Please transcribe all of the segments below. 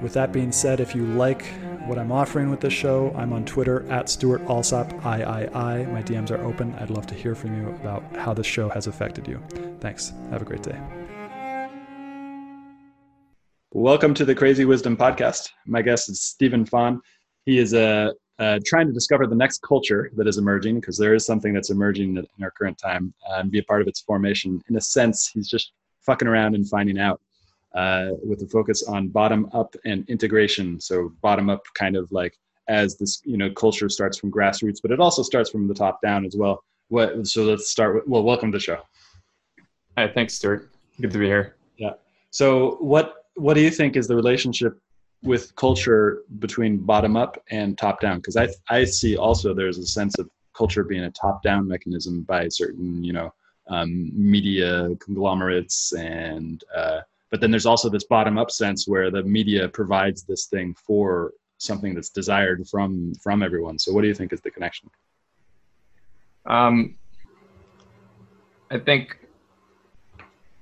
with that being said, if you like what I'm offering with this show, I'm on Twitter at Stewart Alsop III. My DMs are open. I'd love to hear from you about how this show has affected you. Thanks. Have a great day. Welcome to the Crazy Wisdom Podcast. My guest is Stephen Fawn. He is uh, uh, trying to discover the next culture that is emerging because there is something that's emerging in our current time uh, and be a part of its formation. In a sense, he's just fucking around and finding out uh, with a focus on bottom up and integration. So bottom up kind of like as this you know culture starts from grassroots, but it also starts from the top down as well. What so let's start with well, welcome to the show. Hi, thanks, Stewart. Good to be here. Yeah. So what what do you think is the relationship with culture between bottom up and top down? Because I I see also there's a sense of culture being a top down mechanism by certain you know um, media conglomerates and uh, but then there's also this bottom up sense where the media provides this thing for something that's desired from from everyone. So what do you think is the connection? Um i think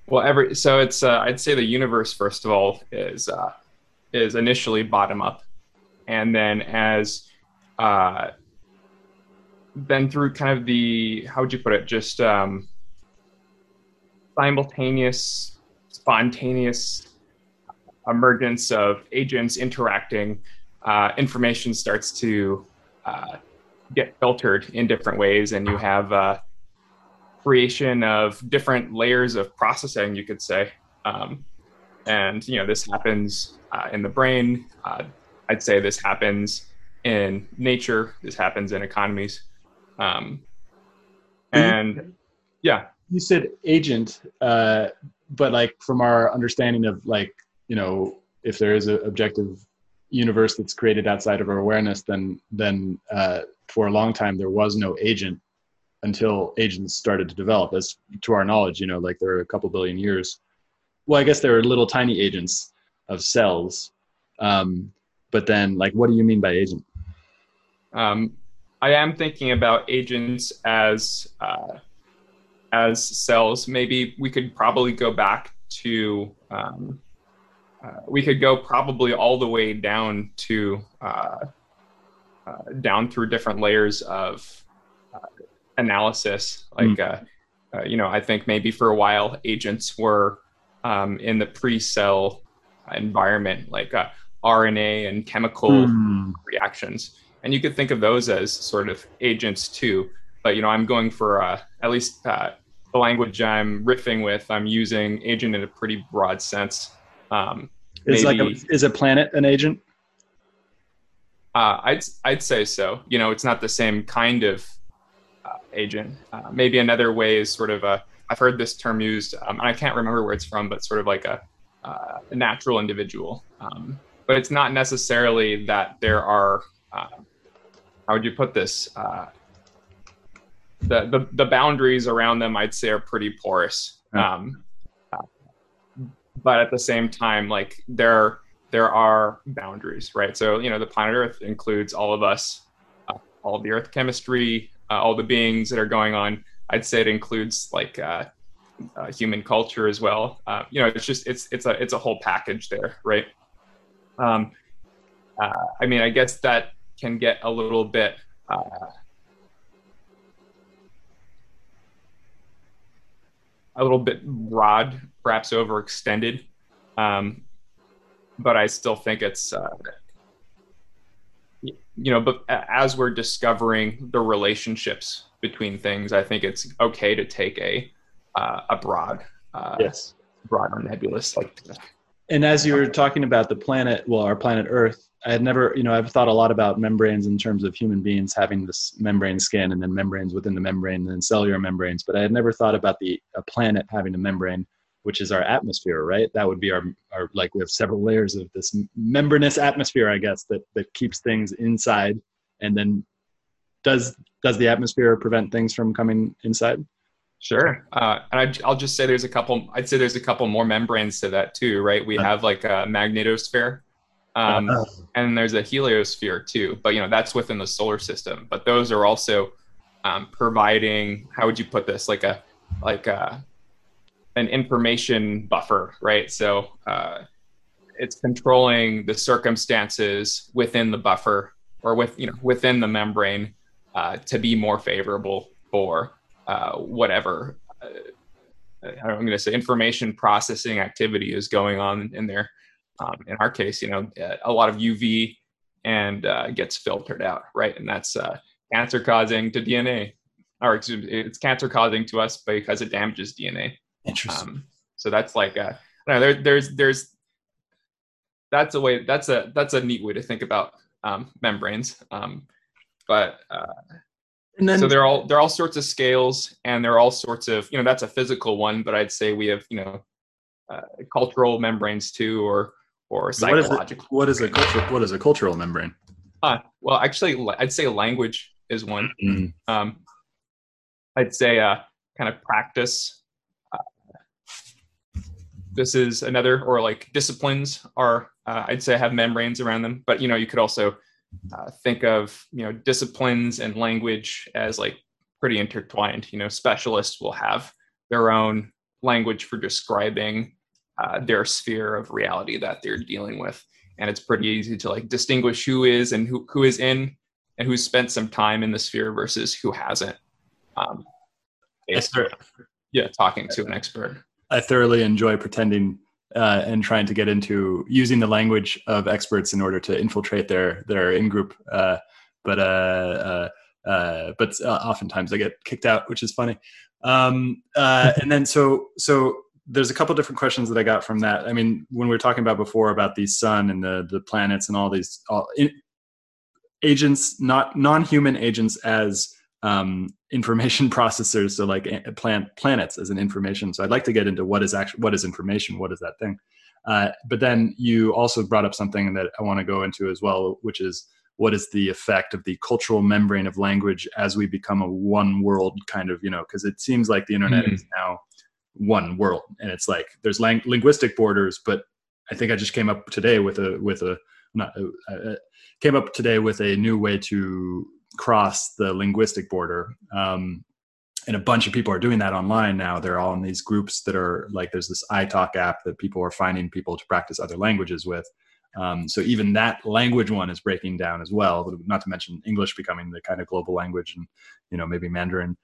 well every so it's uh, i'd say the universe first of all is uh is initially bottom up and then as uh then through kind of the how would you put it? Just um simultaneous spontaneous emergence of agents interacting, uh, information starts to uh, get filtered in different ways, and you have uh, creation of different layers of processing, you could say. Um, and you know, this happens uh, in the brain. Uh, I'd say this happens in nature. This happens in economies. Um, and yeah, you said agent. But like from our understanding of like you know if there is an objective universe that's created outside of our awareness then then uh, for a long time there was no agent until agents started to develop. As to our knowledge you know like there are a couple billion years. Well i guess there are little tiny agents of cells um, but then like what do you mean by agent? Um, i am thinking about agents as uh, as cells, maybe we could probably go back to, um, uh, we could go probably all the way down to, uh, uh, down through different layers of uh, analysis. Like, mm. you know, I think maybe for a while agents were um, in the pre cell environment, like RNA and chemical mm. reactions. And you could think of those as sort of agents too but you know i'm going for uh, at least uh, the language I'm riffing with, I'm using agent in a pretty broad sense. Um, is maybe, like a, is a planet an agent? Uh, I'd I'd say so. You know, it's not the same kind of uh, agent. Uh, maybe another way is sort of a. I've heard this term used, um, and I can't remember where it's from, but sort of like a, uh, a natural individual. Um, but it's not necessarily that there are. Uh, how would you put this? The, the, the boundaries around them, I'd say, are pretty porous. Um, but at the same time, like there there are boundaries, right? So you know, the planet Earth includes all of us, uh, all of the Earth chemistry, uh, all the beings that are going on. I'd say it includes like uh, uh human culture as well. Uh, you know, it's just it's it's a it's a whole package there, right? Um, uh, I mean, I guess that can get a little bit a little bit broad, perhaps overextended. Um, but I still think it's, uh, you know, but as we're discovering the relationships between things, I think it's okay to take a uh, a broad uh, yes broad or nebulous like. And as you were talking about the planet, well, our planet Earth, I had never, you know, I've thought a lot about membranes in terms of human beings having this membrane skin and then membranes within the membrane and then cellular membranes, but I had never thought about the a planet having a membrane, which is our atmosphere, right? That would be our, our like we have several layers of this membranous atmosphere, I guess, that that keeps things inside and then does does the atmosphere prevent things from coming inside? Sure. Uh, and I, will just say there's a couple, I'd say there's a couple more membranes to that too, right? We have like a magnetosphere um, uh, and there's a heliosphere too, but you know, that's within the solar system, but those are also um, providing, how would you put this? Like a, like a, an information buffer, right? So uh, it's controlling the circumstances within the buffer or with, you know, within the membrane uh, to be more favorable for uh, whatever uh, I'm going to say information processing activity is going on in there. Um, in our case, you know, a lot of UV and uh, gets filtered out, right? And that's uh, cancer causing to DNA, or excuse me, it's cancer causing to us because it damages DNA. Interesting. Um, so that's like, know, there, there's there's that's a way that's a that's a neat way to think about um, membranes. Um, but uh, and then, so there are all there are all sorts of scales, and there are all sorts of you know that's a physical one, but I'd say we have you know uh, cultural membranes too, or or psychological. What is, it, what is a cultural what is a cultural membrane? Uh, well, actually, I'd say language is one. Mm-hmm. Um, I'd say uh, kind of practice. Uh, this is another, or like disciplines are, uh, I'd say, have membranes around them. But you know, you could also uh, think of you know disciplines and language as like pretty intertwined. You know, specialists will have their own language for describing uh, their sphere of reality that they're dealing with, and it's pretty easy to like distinguish who is and who who is in and who's spent some time in the sphere versus who hasn't. Um, yeah, talking to an expert. I thoroughly enjoy pretending uh, and trying to get into using the language of experts in order to infiltrate their their in group. Uh, but uh, uh, uh but uh, oftentimes I get kicked out, which is funny. Um, and then so so there's a couple different questions that I got from that. I mean, when we were talking about before about the sun and the the planets and all these all, in, agents, not non-human agents as um, information processors so like plant planets as an information so i'd like to get into what is actually what is information what is that thing uh, but then you also brought up something that i want to go into as well which is what is the effect of the cultural membrane of language as we become a one world kind of you know because it seems like the internet mm-hmm. is now one world and it's like there's lang- linguistic borders but i think i just came up today with a with a not uh, uh came up today with a new way to cross the linguistic border. Um, and a bunch of people are doing that online now. They're all in these groups that are like there's this iTalk app that people are finding people to practice other languages with. Um, so even that language one is breaking down as well. Not to mention English becoming the kind of global language, and you know maybe Mandarin.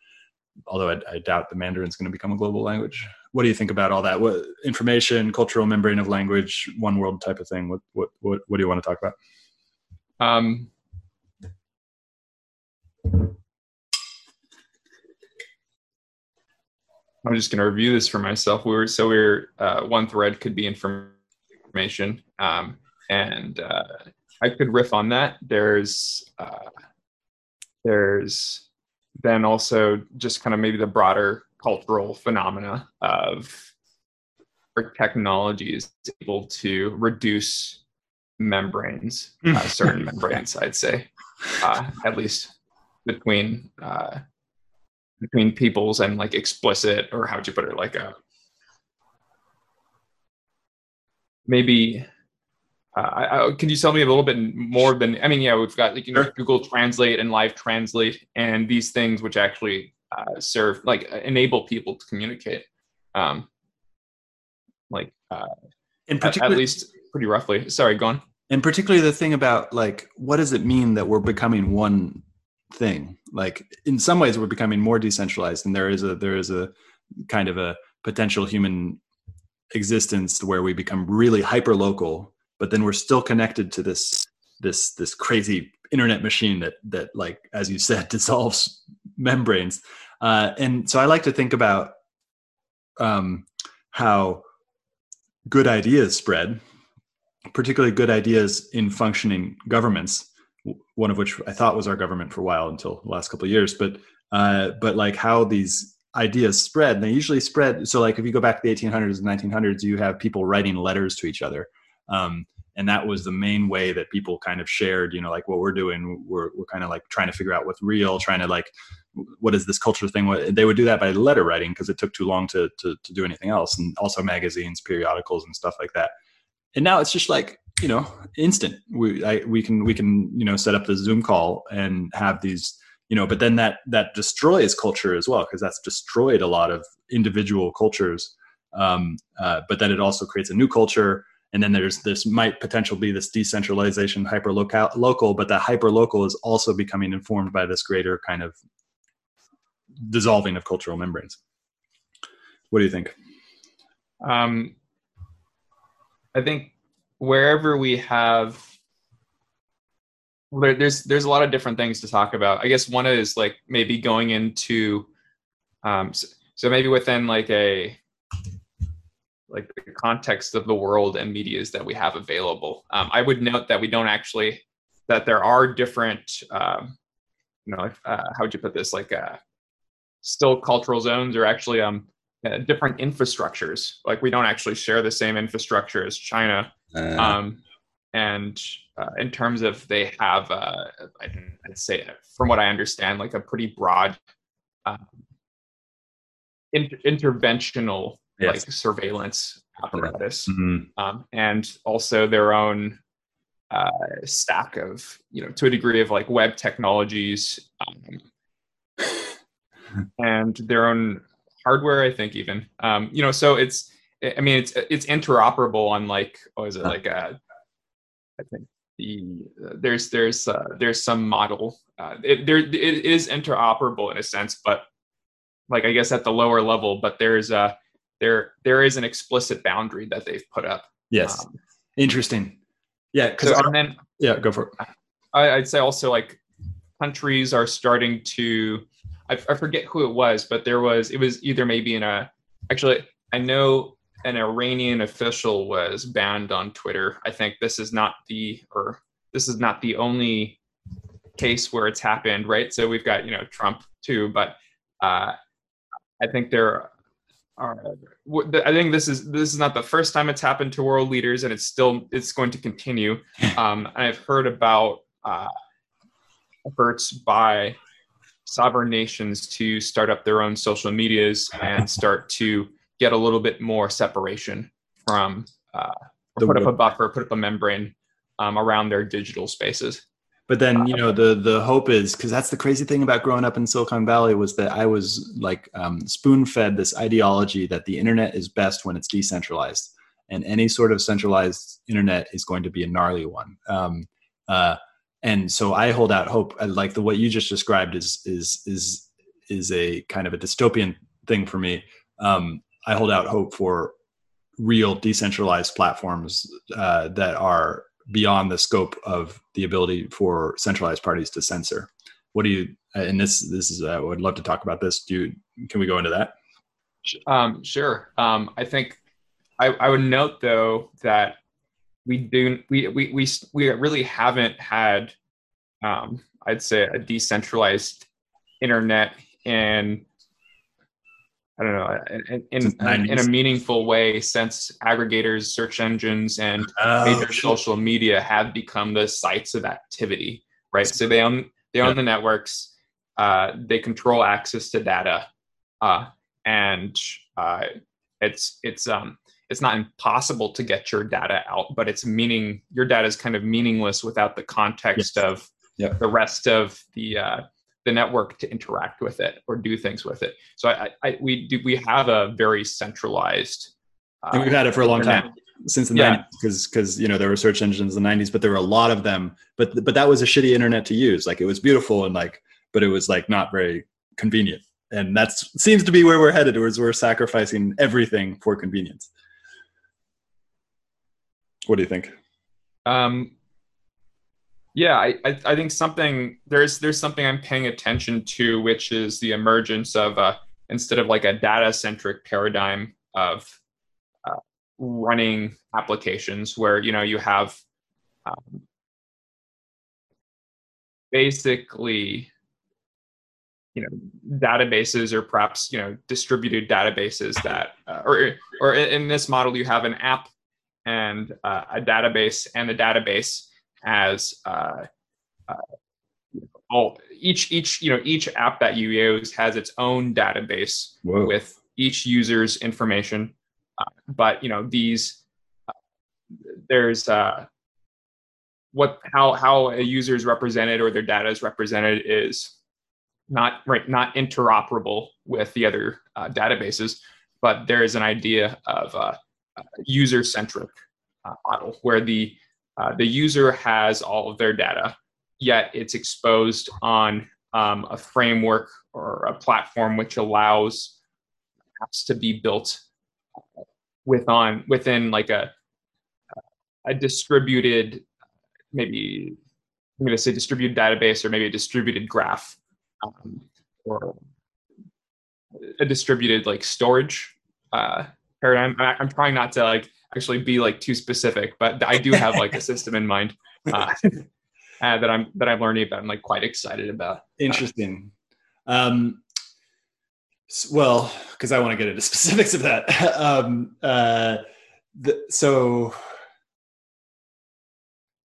Although I, I doubt the Mandarin is going to become a global language. What do you think about all that? What information, cultural membrane of language, one world type of thing? What what what, what do you want to talk about? Um, I'm just going to review this for myself. We were so we are uh, one thread could be information, um, and uh, I could riff on that. There's uh, there's then also just kind of maybe the broader cultural phenomena of our technology is able to reduce membranes, uh, certain membranes, I'd say, uh, at least between uh, between peoples and like explicit or how'd you put it like a maybe uh, I, can you tell me a little bit more than I mean yeah we've got like you know sure. Google Translate and Live Translate and these things which actually uh, serve like enable people to communicate um like uh in particular at, at least pretty roughly sorry go on and particularly the thing about like what does it mean that we're becoming one thing like in some ways we're becoming more decentralized and there is a there is a kind of a potential human existence where we become really hyper local but then we're still connected to this this this crazy internet machine that that like as you said dissolves membranes. Uh, and so I like to think about um, how good ideas spread, particularly good ideas in functioning governments. One of which I thought was our government for a while until the last couple of years, but uh, but like how these ideas spread. They usually spread. So like if you go back to the 1800s and 1900s, you have people writing letters to each other. Um, and that was the main way that people kind of shared you know like what we're doing we're, we're kind of like trying to figure out what's real trying to like what is this culture thing what they would do that by letter writing because it took too long to, to to do anything else and also magazines periodicals and stuff like that and now it's just like you know instant. We I, we can we can you know set up the zoom call and have these you know but then that that destroys culture as well because that's destroyed a lot of individual cultures. Um, uh, but then it also creates a new culture and then there's this might potentially be this decentralization hyper local but that hyper local is also becoming informed by this greater kind of dissolving of cultural membranes. What do you think? Um, i think wherever we have there's there's a lot of different things to talk about i guess one is like maybe going into um, so, so maybe within like a like the context of the world and medias that we have available. Um, I would note that we don't actually that there are different, um, you know, uh, how would you put this? Like uh, still cultural zones or actually um, uh, different infrastructures. Like we don't actually share the same infrastructure as China. Uh. Um, and uh, in terms of they have, uh, I'd say, from what I understand, like a pretty broad um, in- interventional yes. like surveillance apparatus, mm-hmm. um, and also their own uh, stack of you know to a degree of like web technologies um, and their own hardware. I think even um, you know so it's I mean it's it's interoperable on like what is it like a uh, think the uh, there's there's uh, there's some model uh, it, there it is interoperable in a sense but like I guess at the lower level but there's a there there is an explicit boundary that they've put up. Yes, um, interesting. Yeah, because so, then yeah, go for it. I, I, would say also like countries are starting to. I, I forget who it was, but there was it was either maybe in a actually I know an Iranian official was banned on Twitter. I think this is not the or this is not the only case where it's happened, right? So we've got you know Trump too, but uh, I think there are. I think this is this is not the first time it's happened to world leaders, and it's still it's going to continue. Um, and I've heard about uh, efforts by sovereign nations to start up their own social medias and start to get a little bit more separation from uh, put up a buffer, put up a membrane um, around their digital spaces. But then, you know, the the hope is because that's the crazy thing about growing up in Silicon Valley was that I was like um, spoon fed this ideology that the internet is best when it's decentralized, and any sort of centralized internet is going to be a gnarly one. Um, uh, and so I hold out hope. Uh, like the what you just described is is is is a kind of a dystopian thing for me. Um, I hold out hope for real decentralized platforms uh, that are beyond the scope of the ability for centralized parties to censor. What do you? And this this is I would love to talk about this. Do you? Can we go into that? Um, sure. Um, I think I, I would note though that we do we we we we really haven't had um, I'd say a decentralized internet in I don't know, in, in, in, a meaningful way since aggregators, search engines, and oh, major social media have become the sites of activity, right? So they own they own yeah. the networks, uh, they control access to data, uh, and uh, it's it's um it's not impossible to get your data out, but it's meaning your data is kind of meaningless without the context yes. of the rest of the uh, the network to interact with it or do things with it. So I, I we do we have a very centralized. Uh, and we've had it for a long internet. time since the yeah. 90s because because you know there were search engines in the 90s but there were a lot of them but but that was a shitty internet to use like it was beautiful and like but it was like not very convenient and that seems to be where we're headed towards we're sacrificing everything for convenience what do you think? Um Yeah, I, I, I think something there's there's something I'm paying attention to, which is the emergence of a instead of like a data centric paradigm of uh, running applications where you know you have um, basically you know databases or perhaps you know distributed databases that uh, or or in this model you have an app and uh, a database and the database has uh, uh, all each each you know each app that you use has its own database Whoa. with each user's information uh, but you know these uh, there's uh, what how how a user is represented or their data is represented is not right not interoperable with the other uh, databases but there is an idea of uh, user centric uh, model where the uh, the user has all of their data yet it's exposed on um, a framework or a platform which allows apps to be built with on within like a a distributed maybe I'm going to say distributed database or maybe a distributed graph um, or a distributed like storage uh, paradigm. I'm trying not to like actually be like too specific, but I do have like a system in mind uh, uh, that I'm that I'm learning about. I'm like quite excited about. Interesting. Um, well, because I want to get into specifics of that. um, uh, the, so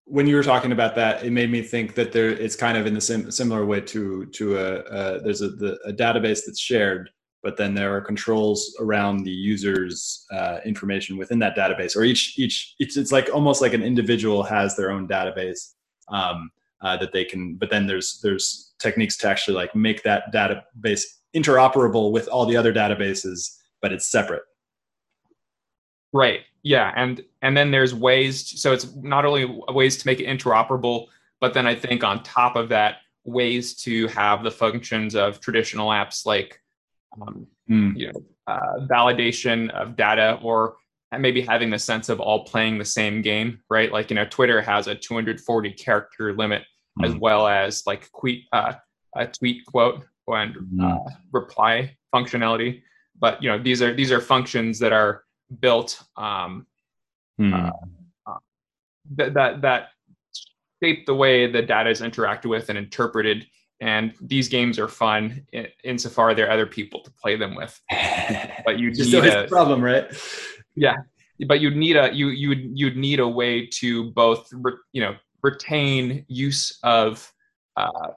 when you were talking about that, it made me think that there it's kind of in the sim, similar way to to a, a there's a, the, a database that's shared, but then there are controls around the user's uh, information within that database, or each each it's it's like almost like an individual has their own database um, uh, that they can. But then there's there's techniques to actually like make that database interoperable with all the other databases, but it's separate. Right. Yeah, and and then there's ways. To, so it's not only ways to make it interoperable, but then I think on top of that, ways to have the functions of traditional apps like, um, mm. you know, uh, validation of data or maybe having the sense of all playing the same game, right? Like you know, Twitter has a 240 character limit mm. as well as like tweet uh, a tweet quote and mm. uh, reply functionality. But you know, these are these are functions that are built um, hmm. uh, uh, that that that shape the way the data is interacted with and interpreted. And these games are fun in, insofar there are other people to play them with. But you just need a problem, right? Yeah, but you'd need a you you would you'd need a way to both re, you know retain use of uh,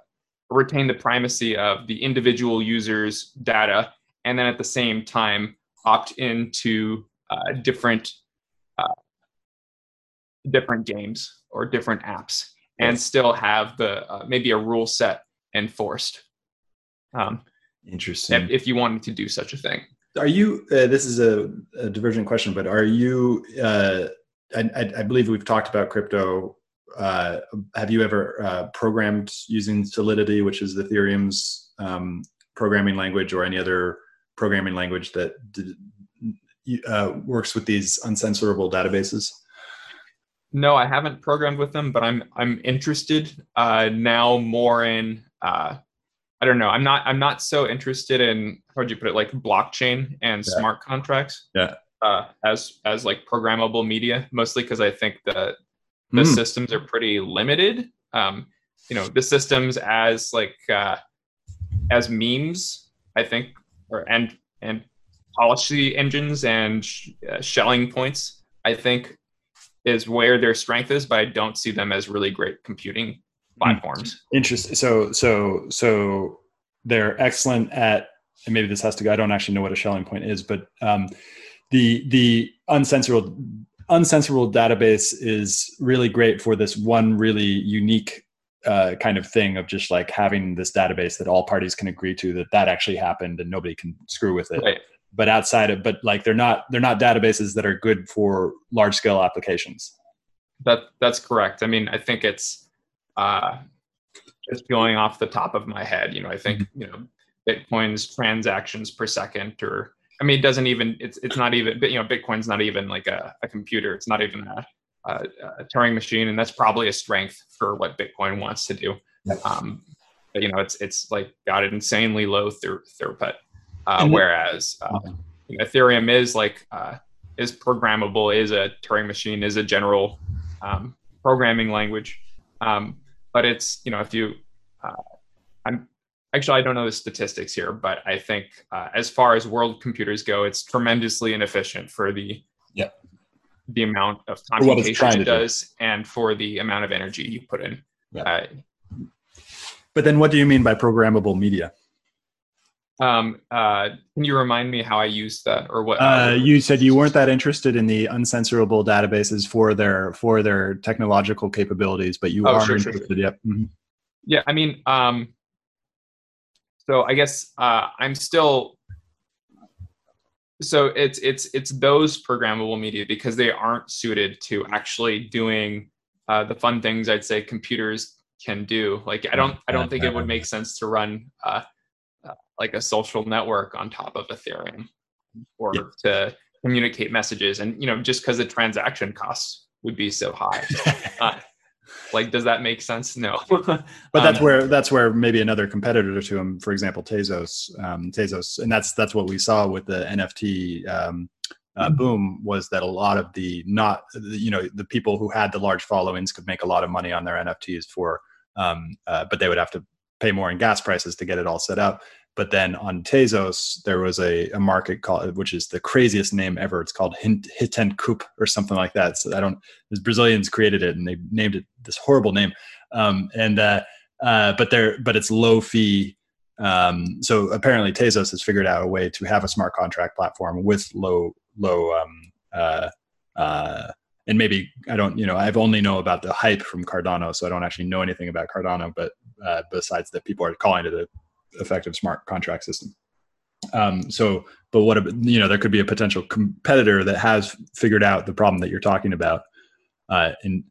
retain the primacy of the individual user's data, and then at the same time opt into uh, different uh, different games or different apps and still have the uh, maybe a rule set enforced. Um, Interesting. If, if, you wanted to do such a thing. Are you? Uh, this is a, a, divergent question, but are you? Uh, I, I, believe we've talked about crypto. Uh, have you ever uh, programmed using Solidity, which is Ethereum's um, programming language, or any other programming language that uh, works with these uncensorable databases? No, I haven't programmed with them, but I'm I'm interested uh, now more in uh, I don't know. I'm not I'm not so interested in how would you put it like blockchain and yeah. smart contracts. Yeah. Uh, as as like programmable media, mostly because I think that the mm. systems are pretty limited. Um, you know, the systems as like uh, as memes, I think, or and and policy engines and sh- uh, Schelling points, I think, is where their strength is, but I don't see them as really great computing platforms. Interesting. So, so, so they're excellent at, and maybe this has to go. I don't actually know what a Schelling point is, but um, the the uncensorable uncensorable database is really great for this one really unique uh, kind of thing of just like having this database that all parties can agree to that that actually happened and nobody can screw with it. Right but outside of but like they're not they're not databases that are good for large scale applications that that's correct i mean i think it's uh just going off the top of my head you know i think mm-hmm. you know bitcoin's transactions per second or i mean it doesn't even it's it's not even you know bitcoin's not even like a, a computer it's not even a a, a, Turing machine, and that's probably a strength for what Bitcoin wants to do. Um, but you know, it's it's like got an insanely low through throughput, uh, whereas uh, you know, Ethereum is like uh, is programmable, is a Turing machine, is a general um, programming language. Um, but it's you know if you, uh, I'm actually I don't know the statistics here, but I think uh, as far as world computers go, it's tremendously inefficient for the yeah the amount of computation it does do. and for the amount of energy you put in. Yeah. Uh, but then, what do you mean by programmable media? Um, uh, can you remind me how I used that or what? Uh, you said you weren't that interested in the uncensorable databases for their for their technological capabilities, but you oh, are sure, interested. Sure. Yep. Mm-hmm. Yeah, I mean, um, so I guess uh, I'm still. So it's it's it's those programmable media because they aren't suited to actually doing uh, the fun things I'd say computers can do. Like I don't I don't think it would make sense to run uh, like a social network on top of Ethereum or yeah. to communicate messages. And, you know, just because the transaction costs would be so high. uh, like, does that make sense? No. but that's um, where that's where maybe another competitor to him, for example, Tezos, um, Tezos, and that's that's what we saw with the NFT um, uh, mm-hmm. boom was that a lot of the not you know the people who had the large followings could make a lot of money on their NFTs for, um, uh, but they would have to pay more in gas prices to get it all set up. But then on Tezos, there was a, a market called, which is the craziest name ever. It's called Hint Coup or something like that. So I don't, the Brazilians created it and they named it this horrible name. Um, and, uh, uh, but they're, but it's low fee. Um, so apparently Tezos has figured out a way to have a smart contract platform with low, low, um, uh, uh, and maybe I don't, you know, I've only know about the hype from Cardano, so I don't actually know anything about Cardano. But uh, besides that, people are calling it a effective smart contract system. Um, so, but what you know, there could be a potential competitor that has figured out the problem that you're talking about uh, in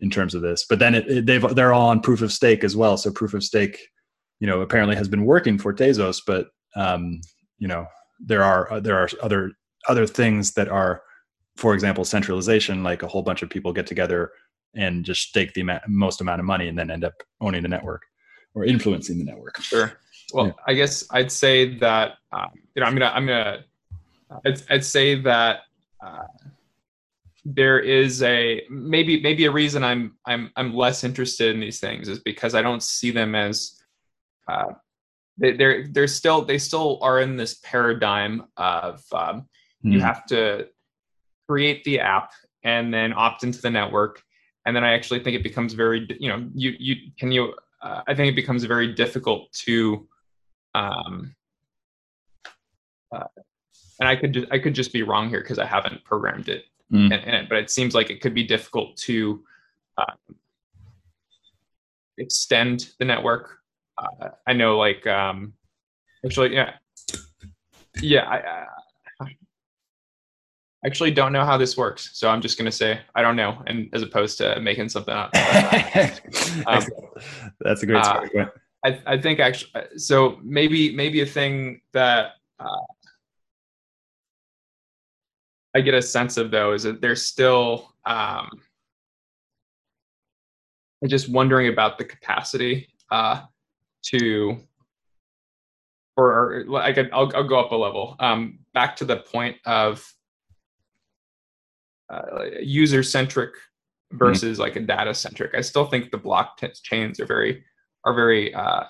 in terms of this. But then it, it, they've they're all on proof of stake as well. So proof of stake, you know, apparently has been working for Tezos, but um, you know, there are there are other other things that are, for example, centralization. Like a whole bunch of people get together and just stake the amount, most amount of money and then end up owning the network or influencing the network. Sure. Well, yeah. I guess I'd say that um, you know I'm gonna I'm gonna I'd, I'd say that uh, there is a maybe maybe a reason I'm I'm I'm less interested in these things is because I don't see them as uh, they, they're they're still they still are in this paradigm of um, mm. you hmm. have to create the app and then opt into the network and then I actually think it becomes very you know you you can you uh, I think it becomes very difficult to um, uh, and I could just, I could just be wrong here because I haven't programmed it mm. in, in, it, but it seems like it could be difficult to uh, extend the network. Uh, I know, like, um, actually, yeah, yeah, I, I actually don't know how this works, so I'm just gonna say I don't know, and as opposed to making something up. um, That's a great uh, I, I think actually, uh, so maybe maybe a thing that uh, I get a sense of though is that there's still um, just wondering about the capacity uh, to, or, I could I'll, I'll go up a level um, back to the point of uh, user centric versus mm-hmm. like a data centric. I still think the blockchains are very are very uh,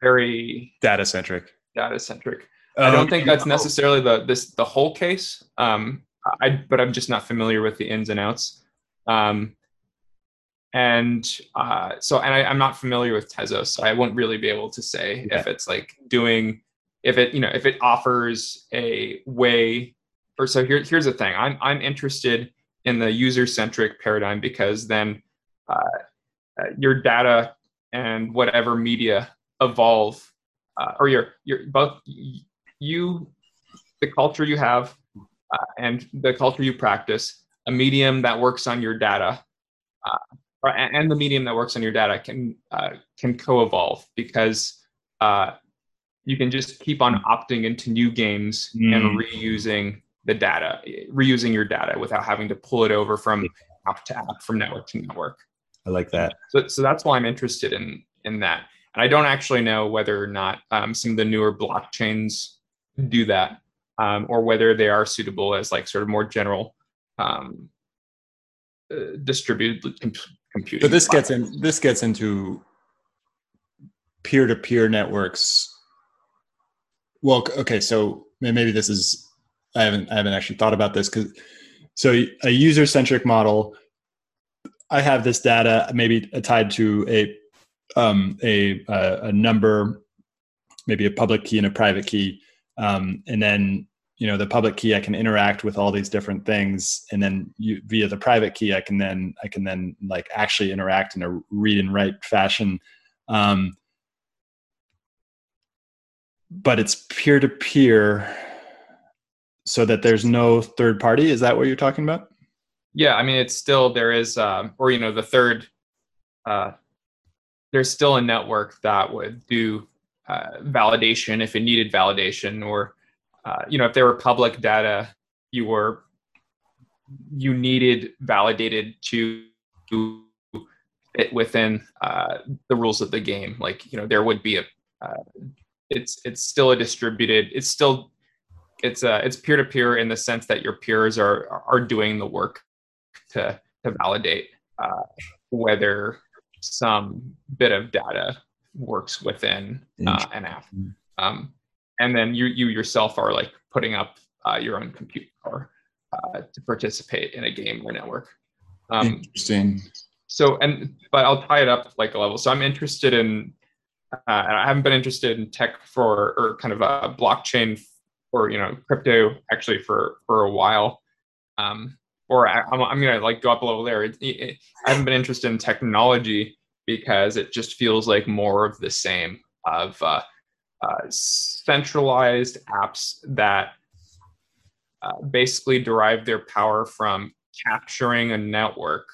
very data centric. Data centric. Um, I don't think that's necessarily the this the whole case. Um, I but I'm just not familiar with the ins and outs. Um, and uh, so and I, am not familiar with Tezos, so I won't really be able to say yeah. if it's like doing if it you know if it offers a way or so here, here's the thing I'm I'm interested in the user centric paradigm because then uh, your data and whatever media evolve, uh, or your your both you, the culture you have, uh, and the culture you practice, a medium that works on your data, uh, or, and the medium that works on your data can uh, can co-evolve because you can just keep on opting into new games mm. and reusing the data, reusing your data without having to pull it over from app to app, from network to network. I like that. So, so that's why I'm interested in in that. And I don't actually know whether or not um, some of the newer blockchains do that, um, or whether they are suitable as like sort of more general um, uh, distributed com- computing. So this gets in. This gets into peer-to-peer networks. Well, okay, so maybe this is. I haven't. I haven't actually thought about this because. So a user-centric model. I have this data maybe tied to a um, a, a, a number, maybe a public key and a private key, um, and then you know the public key I can interact with all these different things, and then you, via the private key I can then I can then like actually interact in a read and write fashion. Um, but it's peer to peer so that there's no third party. Is that what you're talking about yeah i mean it's still there is um, or you know the third uh, there's still a network that would do uh, validation if it needed validation or uh, you know if there were public data you were you needed validated to fit within uh, the rules of the game. Like you know there would be a uh, it's it's still a distributed it's still it's uh it's peer to peer in the sense that your peers are are doing the work to to validate uh, whether some bit of data works within uh, an app. Um, and then you you yourself are like putting up uh, your own compute power uh, to participate in a game or network. Um, Interesting. So and but I'll tie it up like a level. So I'm interested in. Uh, I haven't been interested in tech for or kind of a blockchain or you know crypto actually for for a while. Um, or I, am I'm gonna like go up there. It, it, I haven't been interested in technology because it just feels like more of the same of uh, uh, centralized apps that uh, basically derive their power from capturing a network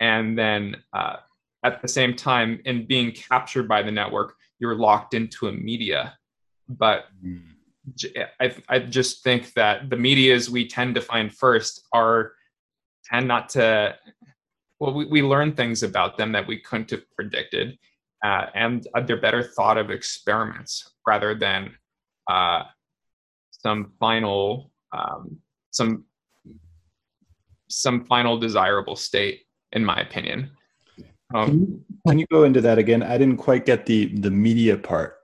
and then uh, at the same time in being captured by the network you're locked into a media but mm I, I just think that the medias we tend to find first are tend not to well we, we learn things about them that we couldn't have predicted uh, and they're better thought of experiments rather than uh, some final um, some some final desirable state in my opinion. Um, can, you, can you go into that again? I didn't quite get the the media part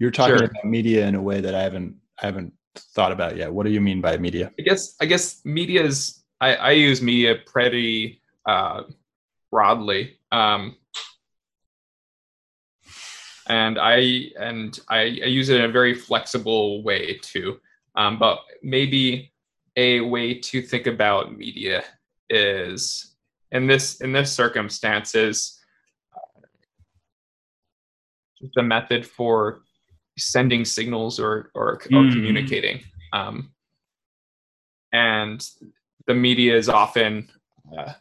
you're talking sure. about media in a way that I haven't I haven't thought about yet. What do you mean by media? I guess I guess media is I, I use media pretty uh, broadly. Um, and I and I, I, use it in a very flexible way too. Um, but maybe a way to think about media is in this in this circumstances uh, just a method for sending signals or or, or mm. communicating. Um, and the media is often, uh,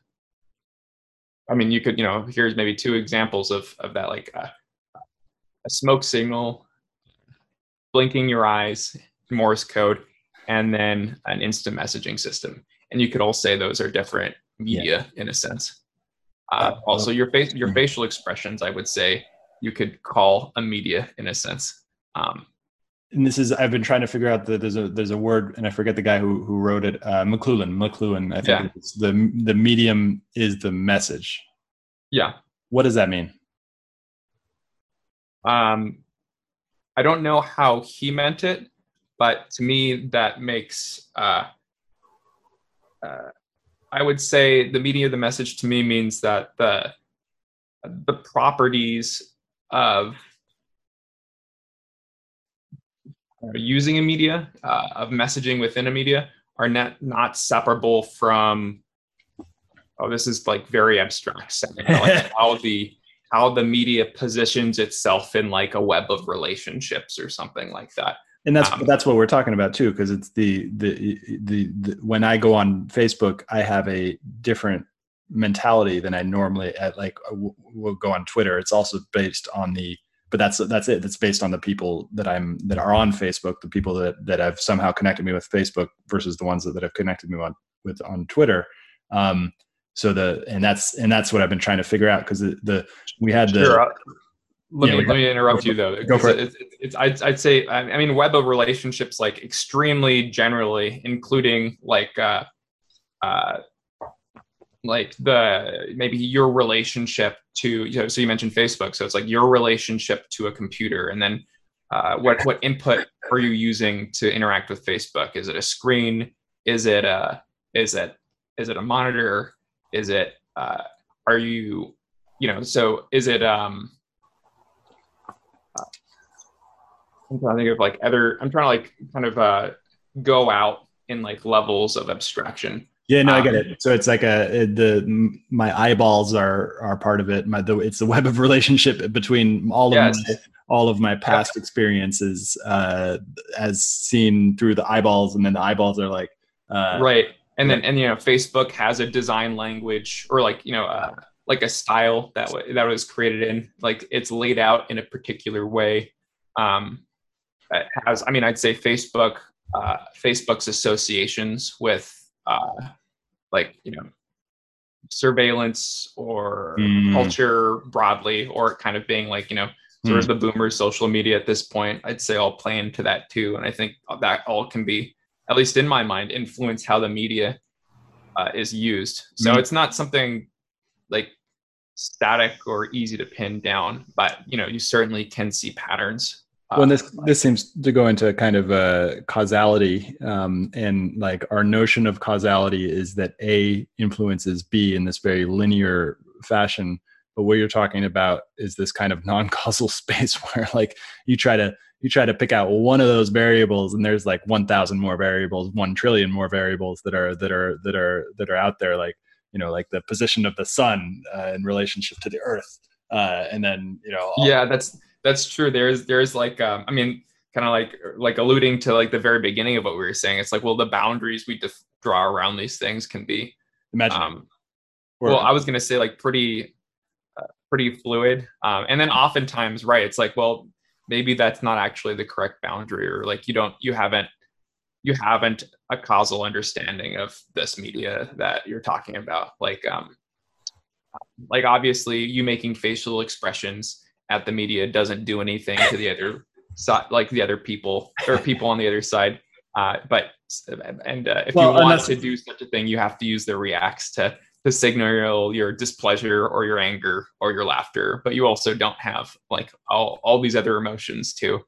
I mean, you could you know here's maybe two examples of of that like uh, a smoke signal, blinking your eyes, Morse code, and then an instant messaging system. And you could all say those are different media yeah. in a sense. Uh, uh also, your face, your hmm. facial expressions, I would say, you could call a media in a sense. Um, and this is I've been trying to figure out that there's a there's a word and I forget the guy who who wrote it. Uh, McLuhan. McLuhan. I think yeah. it's the the medium is the message. Yeah. What does that mean? Um, I don't know how he meant it, but to me that makes. Uh, uh, I would say the media of the message to me means that the the properties of using a media uh, of messaging within a media are not not separable from oh this is like very abstract like how the how the media positions itself in like a web of relationships or something like that. And that's um, that's what we're talking about too because it's the, the, the the when i go on facebook i have a different mentality than i normally at like will go on twitter. It's also based on the but that's that's it. That's based on the people that I'm that are on Facebook, the people that that have somehow connected me with Facebook versus the ones that, that have connected me on with on Twitter. Um, so the and that's and that's what I've been trying to figure out because the, the we had the. Sure. Let yeah, me let me interrupt you though. Go for it. It's, it's, it's, I'd, I'd say I mean web of relationships like extremely generally, including like uh, uh, like the maybe your relationship to you know, so you mentioned facebook. So it's like your relationship to a computer. And then uh, what what input are you using to interact with facebook? Is it a screen? Is it a is it is it a monitor? Is it uh, are you you know so is it um i'm trying to think of like other i'm trying to like kind of uh go out in like levels of abstraction yeah, no, um, I get it. So it's like a the my eyeballs are are part of it. My the it's the web of relationship between all yes. of my all of my past yeah. experiences uh, as seen through the eyeballs, and then the eyeballs are like uh, right. And then and you know Facebook has a design language or like you know uh, like a style that w- that was created in like it's laid out in a particular way. Um, it has I mean I'd say Facebook uh, Facebook's associations with uh, like you know surveillance or mm. culture broadly or kind of being like you know sort mm. of the boomers social media at this point i'd say all play into that too and i think that all can be at least in my mind influence how the media uh, is used so mm. it's not something like static or easy to pin down but you know you certainly can see patterns well, this uh, this seems to go into kind of a causality, um, and like our notion of causality is that A influences B in this very linear fashion. But what you're talking about is this kind of non-causal space where, like, you try to you try to pick out one of those variables, and there's like 1,000 more variables, one trillion more variables that are that are that are that are out there, like you know, like the position of the sun uh, in relationship to the Earth, uh, and then you know, yeah, that's that's true. There's there's like um, I mean, kind of like like alluding to like the very beginning of what we were saying. It's like well, the boundaries we def- draw around these things can be imagine. Um, well, I was gonna say like pretty uh, pretty fluid, um, and then oftentimes right, it's like well maybe that's not actually the correct boundary or like you don't you haven't you haven't a causal understanding of this media that you're talking about like um like obviously you making facial expressions at the media doesn't do anything to the other side, like the other people or people on the other side. Uh, but and uh, if well, you want to do such a thing, you have to use the reacts to to signal your displeasure or your anger or your laughter. But you also don't have like all all these other emotions too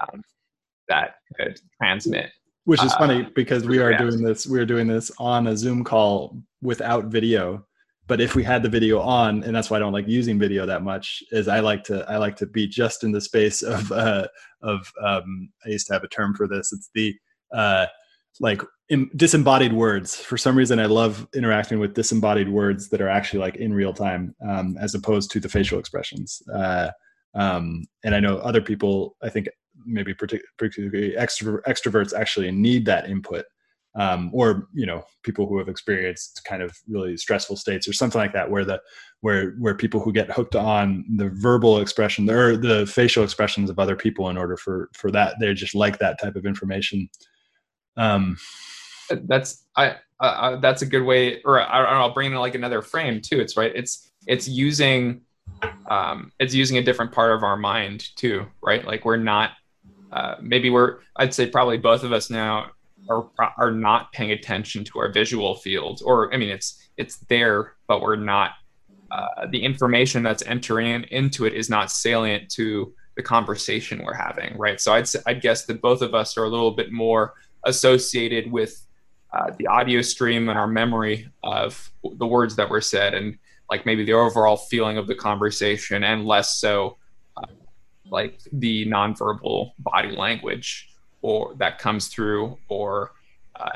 um, that could transmit. Which is uh, funny because we are doing this. We are doing this on a Zoom call without video but if we had the video on and that's why i don't like using video that much is i like to i like to be just in the space of uh of um i used to have a term for this. It's the uh like in, disembodied words. For some reason i love interacting with disembodied words that are actually like in real time um, as opposed to the facial expressions. Uh, um, and i know other people i think maybe particularly extro- extroverts actually need that input um, or you know people who have experienced kind of really stressful states or something like that where the where where people who get hooked on the verbal expression or the facial expressions of other people in order for for that they just like that type of information. Um that's i uh, that's a good way or I, i'll bring in like another frame too. It's right it's it's using um it's using a different part of our mind too right? Like we're not uh, maybe we're i'd say probably both of us now are are not paying attention to our visual field or i mean it's it's there but we're not uh, the information that's entering into it is not salient to the conversation we're having right? So i'd i'd guess that both of us are a little bit more associated with uh, the audio stream and our memory of the words that were said and like maybe the overall feeling of the conversation and less so uh, like the nonverbal body language or that comes through or uh,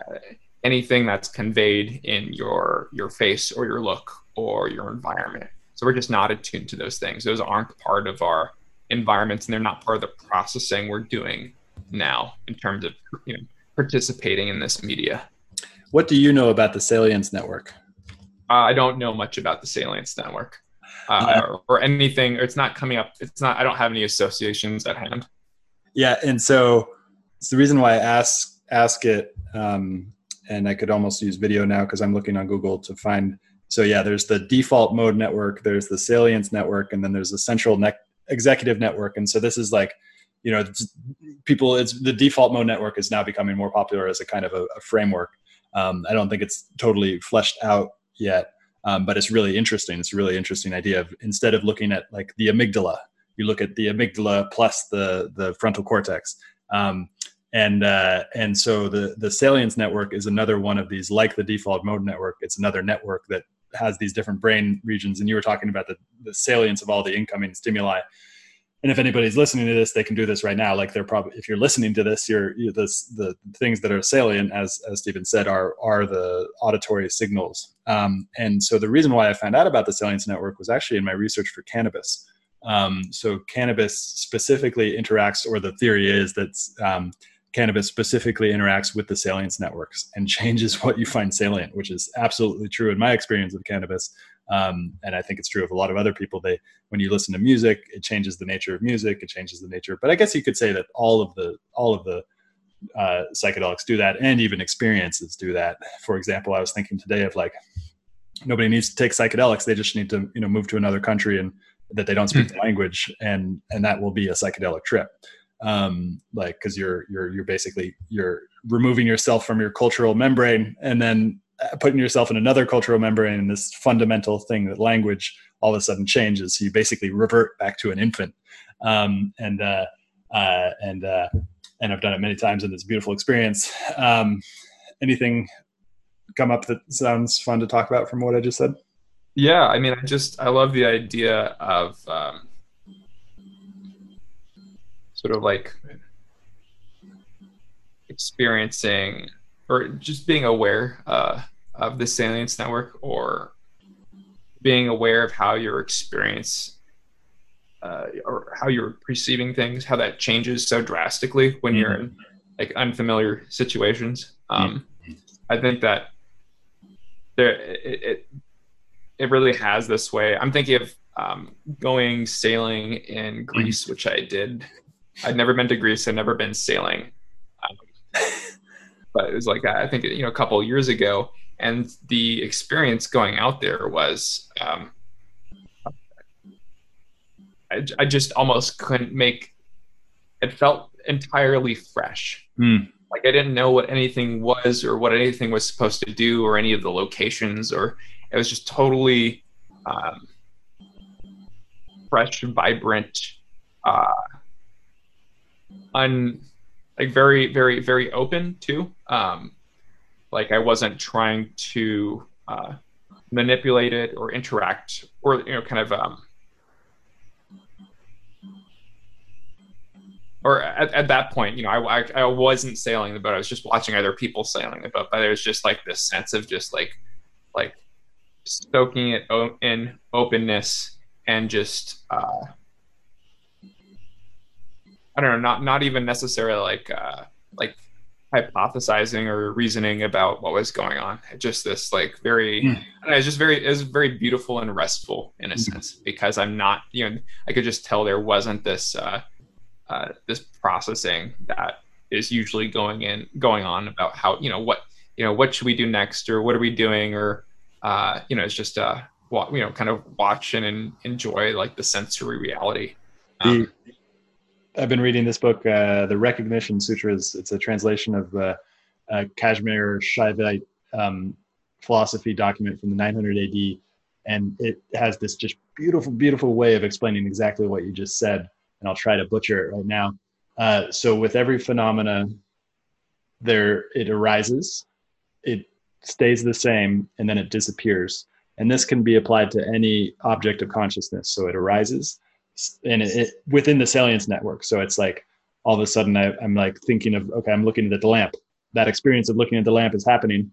anything that's conveyed in your your face or your look or your environment so we're just not attuned to those things those aren't part of our environments and they're not part of the processing we're doing now in terms of you know participating in this media what do you know about the salience network uh, i don't know much about the salience network uh, or, or anything. Or it's not coming up. It's not. I don't have any associations at hand. Yeah, and so it's the reason why I ask ask it. Um, and I could almost use video now because I'm looking on Google to find. So yeah, there's the default mode network, there's the salience network, and then there's the central ne- executive network. And so this is like, you know, people. It's the default mode network is now becoming more popular as a kind of a, a framework. Um, I don't think it's totally fleshed out yet, um, but it's really interesting. It's a really interesting idea of instead of looking at like the amygdala, you look at the amygdala plus the the frontal cortex. Um, and uh, and so the the salience network is another one of these like the default mode network it's another network that has these different brain regions. And you were talking about the, the salience of all the incoming stimuli. And if anybody's listening to this they can do this right now. Like they're probably if you're listening to this you're, you're this the things that are salient as as steven said are are the auditory signals. Um, and so the reason why i found out about the salience network was actually in my research for cannabis. Um, so cannabis specifically interacts or the theory is that um, cannabis specifically interacts with the salience networks and changes what you find salient, which is absolutely true in my experience with cannabis. Um, and I think it's true of a lot of other people. They, when you listen to music, it changes the nature of music. It changes the nature. But I guess you could say that all of the all of the uh, psychedelics do that, and even experiences do that. For example, I was thinking today of like nobody needs to take psychedelics; they just need to you know move to another country and that they don't speak mm. the language, and and that will be a psychedelic trip um, like because you're you're you're basically you're removing yourself from your cultural membrane and then uh, putting yourself in another cultural membrane and this fundamental thing that language all of a sudden changes. So you basically revert back to an infant. Um, and uh, uh, and uh, and I've done it many times and it's a beautiful experience. Um, anything come up that sounds fun to talk about from what I just said? Yeah I mean I just I love the idea of um, sort of like experiencing or just being aware uh, of the salience network or being aware of how your experience uh, or how you're perceiving things, how that changes so drastically when mm-hmm. you're in like unfamiliar situations. Um, mm-hmm. I think that there it, it, it really has this way. I'm thinking of um, going sailing in Greece, mm-hmm. which I did I'd never been to Greece. I'd never been sailing. Um, but it was like I think you know a couple years ago, and the experience going out there was um, I, I, just almost couldn't make it felt entirely fresh. Mm. Like I didn't know what anything was or what anything was supposed to do or any of the locations or it was just totally um, fresh, vibrant. Uh, un like very very very open too. Um, like I wasn't trying to uh, manipulate it or interact or you know kind of um, or at, at that point, you know, I, I, I wasn't sailing the boat. I was just watching other people sailing the boat. But there was just like this sense of just like, like soaking it in openness and just uh, I don't know, not not even necessarily like uh, like hypothesizing or reasoning about what was going on. Just this like very, mm. know, it's just very, it was very beautiful and restful in a mm. sense because I'm not, you know, I could just tell there wasn't this uh, uh, this processing that is usually going in going on about how you know what you know what should we do next or what are we doing or uh, you know it's just uh, you know kind of watch and enjoy like the sensory reality. Um, I've been reading this book, uh, The Recognition Sutras. It's a translation of uh, a Kashmir Shaivite um, philosophy document from the 900 AD, and it has this just beautiful, beautiful way of explaining exactly what you just said. And I'll try to butcher it right now. Uh, so, with every phenomena, there it arises, it stays the same, and then it disappears. And this can be applied to any object of consciousness. So it arises, and it, it, within the salience network. So it's like all of a sudden I, I'm like thinking of okay, I'm looking at the lamp. That experience of looking at the lamp is happening,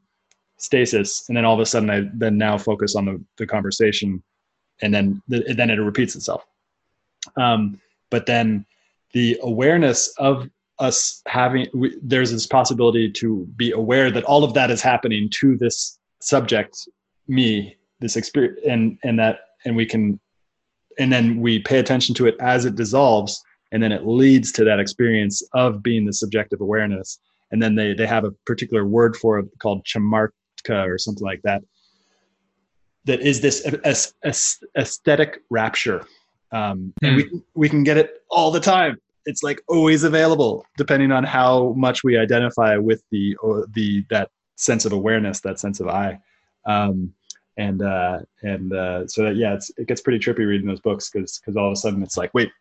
stasis, and then all of a sudden I then now focus on the, the conversation, and then the, then it repeats itself. Um, but then the awareness of us having we, there's this possibility to be aware that all of that is happening to this subject me this experience and and that and we can and then we pay attention to it as it dissolves and then it leads to that experience of being the subjective awareness. And then they they have a particular word for it called chamartka or something like that that is this aesthetic rapture. Um, and hmm. we we can get it all the time. It's like always available depending on how much we identify with the the that sense of awareness that sense of i. Um, and uh, and uh, so that yeah it gets pretty trippy reading those books because because all of a sudden it's like wait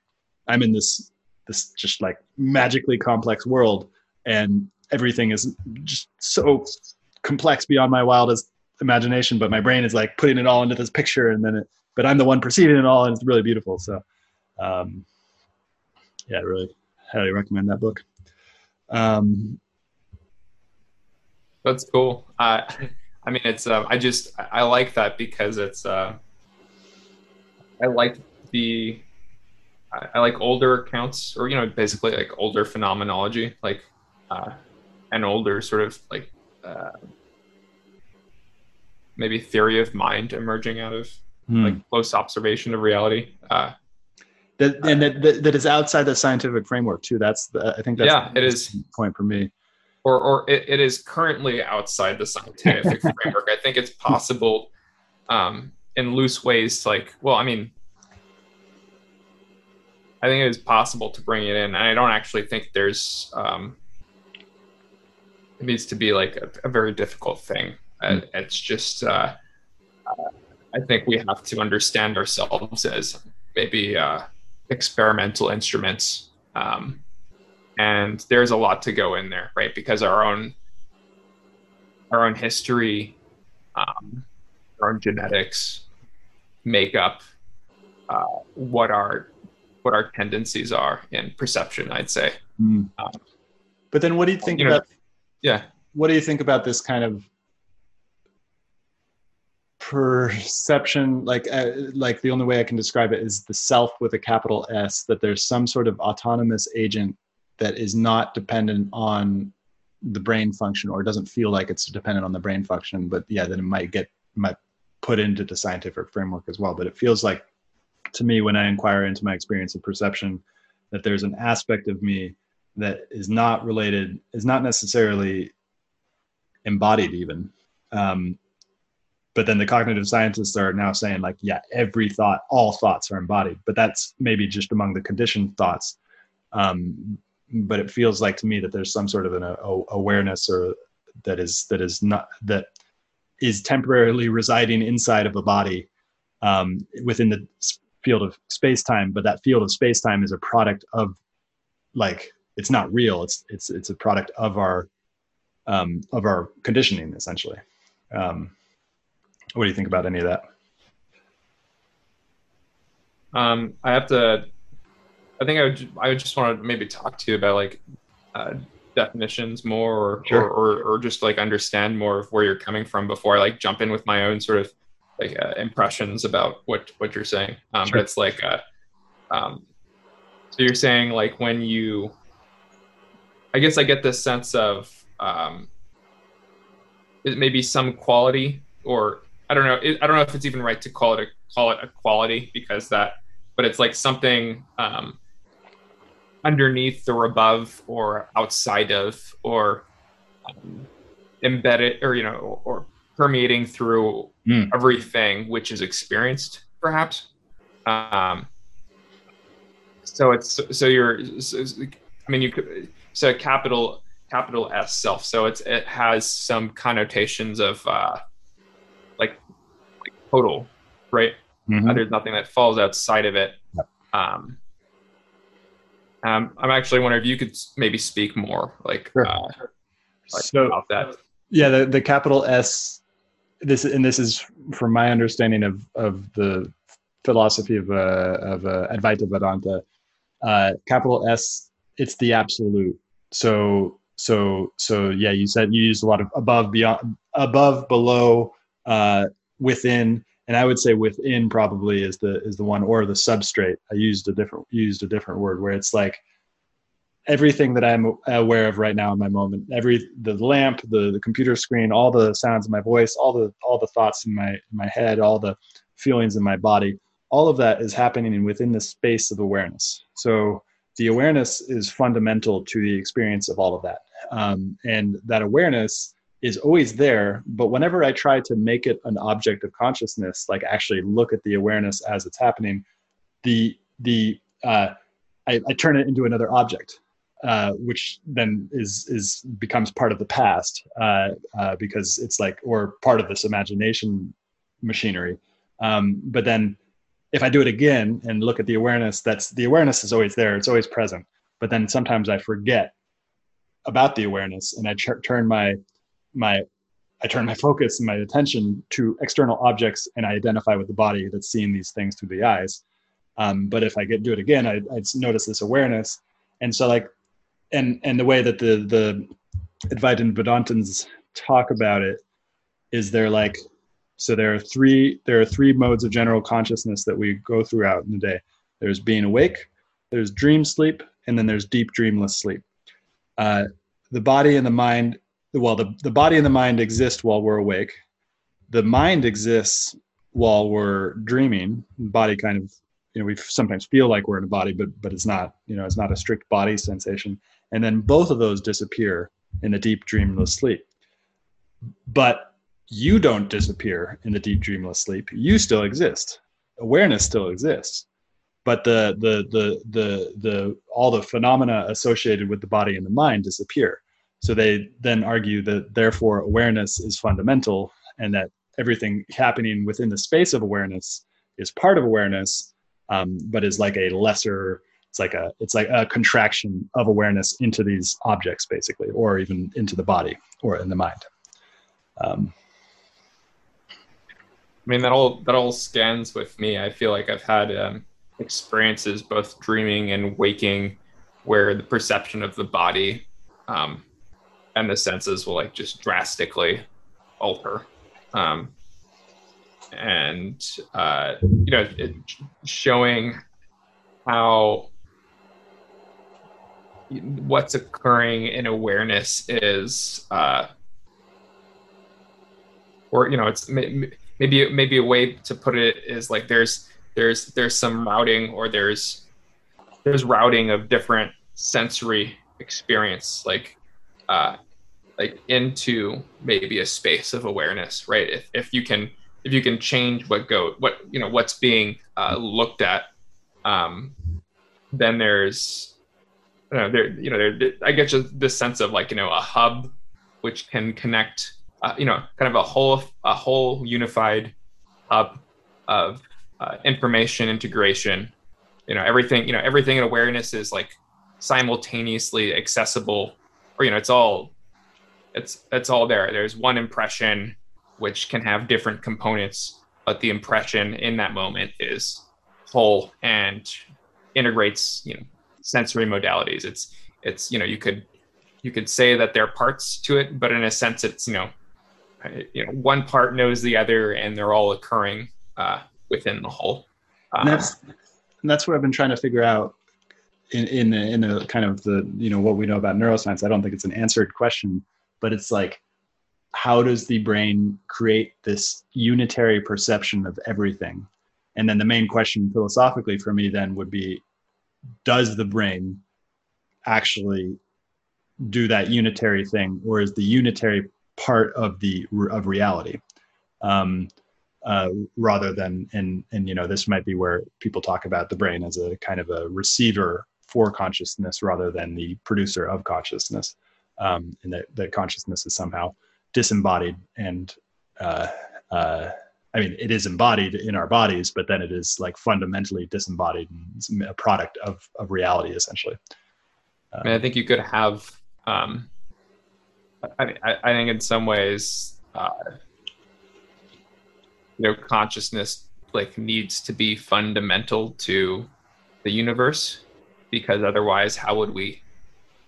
i'm in this this just like magically complex world and everything is just so complex beyond my wildest imagination but my brain is like putting it all into this picture and then it but i'm the one perceiving it all and it's really beautiful. So um, yeah really highly recommend that book. Um, that's cool. Uh, i mean it's uh, i just i like that because it's uh, i like the I like older accounts, or you know, basically like older phenomenology, like uh, an older sort of like uh, maybe theory of mind emerging out of hmm. like close observation of reality. Uh, that and that, that, that is outside the scientific framework too. That's the, I think that's yeah, it is point for me. Or or it, it is currently outside the scientific framework. I think it's possible um, in loose ways to like well, I mean I think it is possible to bring it in. And I don't actually think there's um, it needs to be like a, a very difficult thing. Mm. It's just uh, I think we have to understand ourselves as maybe uh, experimental instruments, um, and there's a lot to go in there, right? Because our own our own history, um, our own genetics make up uh, what our what our tendencies are in perception i'd say mm. um, but then what do you think you about know, yeah what do you think about this kind of perception like uh, like the only way i can describe it is the self with a capital s that there's some sort of autonomous agent that is not dependent on the brain function or doesn't feel like it's dependent on the brain function but yeah then it might get might put into the scientific framework as well but it feels like to me when I inquire into my experience of perception that there's an aspect of me that is not related, is not necessarily embodied even. Um, but then the cognitive scientists are now saying like, yeah, every thought, all thoughts are embodied, but that's maybe just among the conditioned thoughts. Um, but it feels like to me that there's some sort of an a, awareness or that is that is not that is temporarily residing inside of a body um, within the field of space time but that field of space time is a product of like it's not real. It's it's it's a product of our um of our conditioning essentially. Um what do you think about any of that? Um i have to i think i would i would just want to maybe talk to you about like uh, definitions more or, sure. or, or or just like understand more of where you're coming from before i like jump in with my own sort of like uh, impressions about what what you're saying. Um, sure. But it's like, uh, um, so you're saying like when you, I guess I get this sense of um, it maybe some quality or I don't know. It, I don't know if it's even right to call it a call it a quality because that, but it's like something um, underneath or above or outside of or um, embedded or you know or permeating through mm. everything which is experienced, perhaps. Um, so it's so you're. So, I mean, you could so capital capital S self. So it's it has some connotations of uh, like, like total, right? Mm-hmm. Uh, there's nothing that falls outside of it. Yep. Um, um, I'm actually wondering if you could maybe speak more, like, sure. uh, like so, about that. Yeah, the, the capital S this and this is from my understanding of of the philosophy of uh, of uh, Advaita Vedanta. Uh, capital S, it's the absolute. So so so yeah, you said you used a lot of above, beyond, above, below, uh, within, and I would say within probably is the is the one or the substrate. I used a different used a different word where it's like everything that I'm aware of right now in my moment. Every the lamp, the, the computer screen, all the sounds of my voice, all the all the thoughts in my in my head, all the feelings in my body, all of that is happening within the space of awareness. So the awareness is fundamental to the experience of all of that. Um, and that awareness is always there. But whenever I try to make it an object of consciousness, like actually look at the awareness as it's happening, the the uh, I, I turn it into another object. Uh, which then is is becomes part of the past uh, uh, because it's like or part of this imagination machinery. Um, but then if I do it again and look at the awareness, that's the awareness is always there. It's always present. But then sometimes I forget about the awareness and I ch- turn my my I turn my focus and my attention to external objects and I identify with the body that's seeing these things through the eyes. Um, but if I get do it again, I, I'd notice this awareness. And so like, and and the way that the the Advaita Vedantins talk about it is they're like so there are three there are three modes of general consciousness that we go throughout in the day. There's being awake, there's dream sleep, and then there's deep dreamless sleep. Uh, the body and the mind, well, the, the body and the mind exist while we're awake. The mind exists while we're dreaming. Body kind of, you know, we sometimes feel like we're in a body, but but it's not. You know, it's not a strict body sensation. And then both of those disappear in the deep dreamless sleep. But you don't disappear in the deep dreamless sleep you still exist awareness still exists but the the the the the all the phenomena associated with the body and the mind disappear so they then argue that therefore awareness is fundamental and that everything happening within the space of awareness is part of awareness um, but is like a lesser it's like a it's like a contraction of awareness into these objects basically or even into the body or in the mind um, I mean, that all that all scans with me. I feel like I've had um, experiences both dreaming and waking, where the perception of the body um, and the senses will like just drastically alter, um, and uh, you know, it, showing how what's occurring in awareness is, uh, or you know, it's maybe maybe a way to put it is like there's there's there's some routing or there's there's routing of different sensory experience like uh like into maybe a space of awareness right if, if you can if you can change what go what you know what's being uh, looked at um then there's you know there you know there i get just this sense of like you know a hub which can connect uh, you know, kind of a whole a whole unified hub of uh, information integration. You know, everything you know, everything in awareness is like simultaneously accessible, or you know, it's all it's it's all there. There's one impression which can have different components, but the impression in that moment is whole and integrates you know sensory modalities. It's it's you know you could you could say that there are parts to it, but in a sense, it's you know you know one part knows the other and they're all occurring uh, within the whole and that's and that's what i've been trying to figure out in in in a kind of the you know what we know about neuroscience i don't think it's an answered question but it's like how does the brain create this unitary perception of everything? And then the main question philosophically for me then would be does the brain actually do that unitary thing or is the unitary part of the of reality? Um, uh, rather than and and you know this might be where people talk about the brain as a kind of a receiver for consciousness rather than the producer of consciousness um, and that, that consciousness is somehow disembodied and uh, uh, I mean, it is embodied in our bodies, but then it is like fundamentally disembodied and a product of, of reality, essentially. I, mean, I think you could have um, I, I think in some ways, uh, you know, consciousness like needs to be fundamental to the universe because otherwise, how would we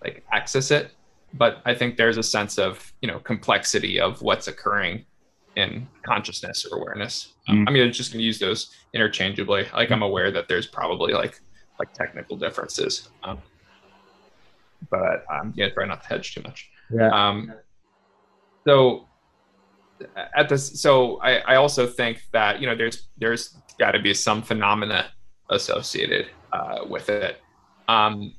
like access it? But I think there's a sense of you know complexity of what's occurring in consciousness or awareness. Um, mm. I mean, I'm just going to use those interchangeably. Like I'm aware that there's probably like like technical differences, um, but um, yeah, try not to hedge too much. Yeah. Um, so, at this, so I, I also think that you know there's there's got to be some phenomena associated uh, with it. Um,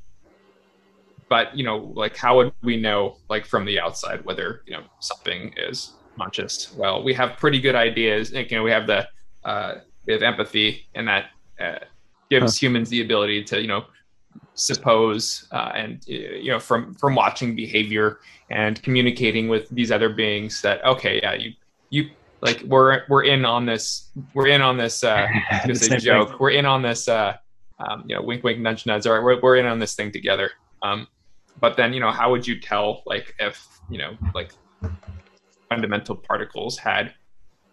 but you know, like how would we know, like from the outside, whether you know something is conscious? Well, we have pretty good ideas. You know, we have the uh, we have empathy, and that uh, gives huh. humans the ability to you know suppose uh, and you know from from watching behavior and communicating with these other beings that okay yeah you you like we're we're in on this we're in on this uh this joke thing. we're in on this uh um, you know wink wink nudge nudge all right we're, we're in on this thing together um but then you know how would you tell like if you know like fundamental particles had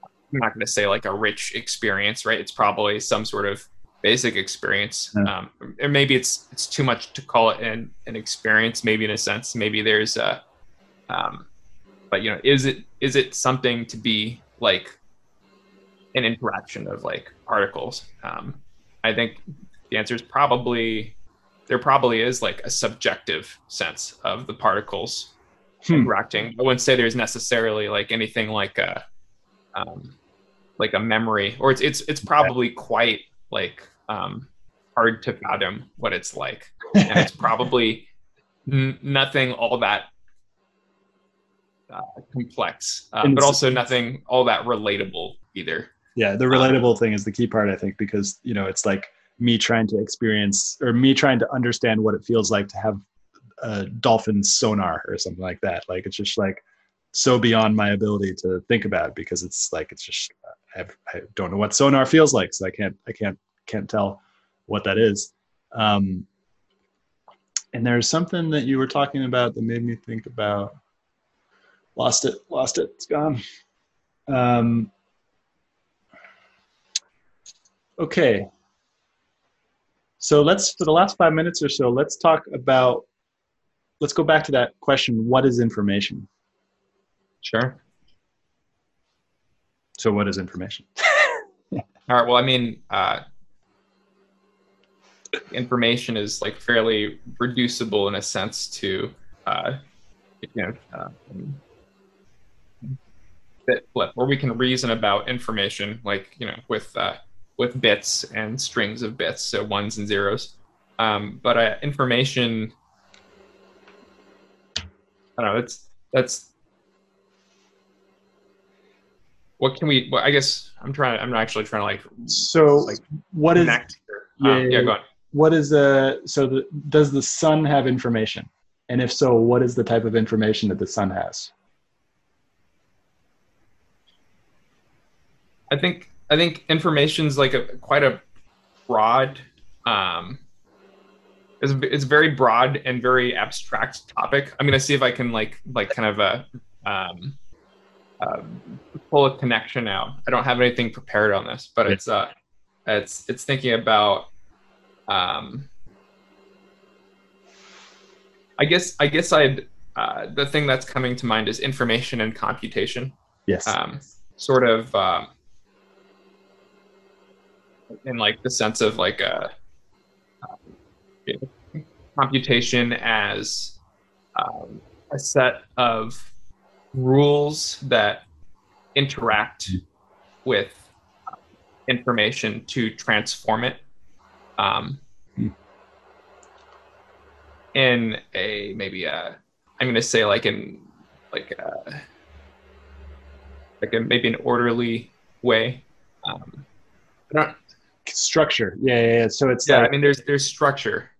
i'm not going to say like a rich experience right? It's probably some sort of basic experience. Yeah. um, or maybe it's it's too much to call it an, an experience maybe in a sense maybe there's a um, but you know is it is it something to be like an interaction of like particles? Um, i think the answer is probably there probably is like a subjective sense of the particles hmm. interacting. I wouldn't say there's necessarily like anything like a um, like a memory, or it's it's it's probably quite like um, hard to fathom what it's like, and it's probably n- nothing all that uh, complex, uh, but also nothing all that relatable either. Yeah, the relatable um, thing is the key part, I think, because you know it's like me trying to experience or me trying to understand what it feels like to have a dolphin sonar or something like that. Like it's just like so beyond my ability to think about because it's like it's just I, have, I don't know what sonar feels like, so I can't I can't can't tell what that is. Um, and there's something that you were talking about that made me think about. Lost it, lost it, it's gone. Um, okay, so let's, for the last five minutes or so, let's talk about, let's go back to that question what is information? Sure. So, what is information? All right. Well, I mean, uh, information is like fairly reducible in a sense to, uh, you know, uh, bit flip, where we can reason about information, like you know, with uh, with bits and strings of bits, so ones and zeros. Um, but uh, information, I don't know. That's that's what can we? Well, I guess I'm trying. I'm actually trying to like. So like what is? Yeah, um, yeah, go on. What is the so the, does the sun have information? And if so, what is the type of information that the sun has? I think I think information's like a quite a broad um it's, it's very broad and very abstract topic. I'm gonna see if I can like like kind of a um, uh, pull a connection out. I don't have anything prepared on this, but it's uh it's it's thinking about um I guess I guess I'd uh, the thing that's coming to mind is information and computation. Yes. Um, sort of um, in like the sense of like a know, computation as um, a set of rules that interact with information to transform it um, in a maybe a i'm going to say like in like a, like a maybe an orderly way um, not, structure. Yeah, yeah, yeah. So it's yeah. Like, I mean, there's there's structure.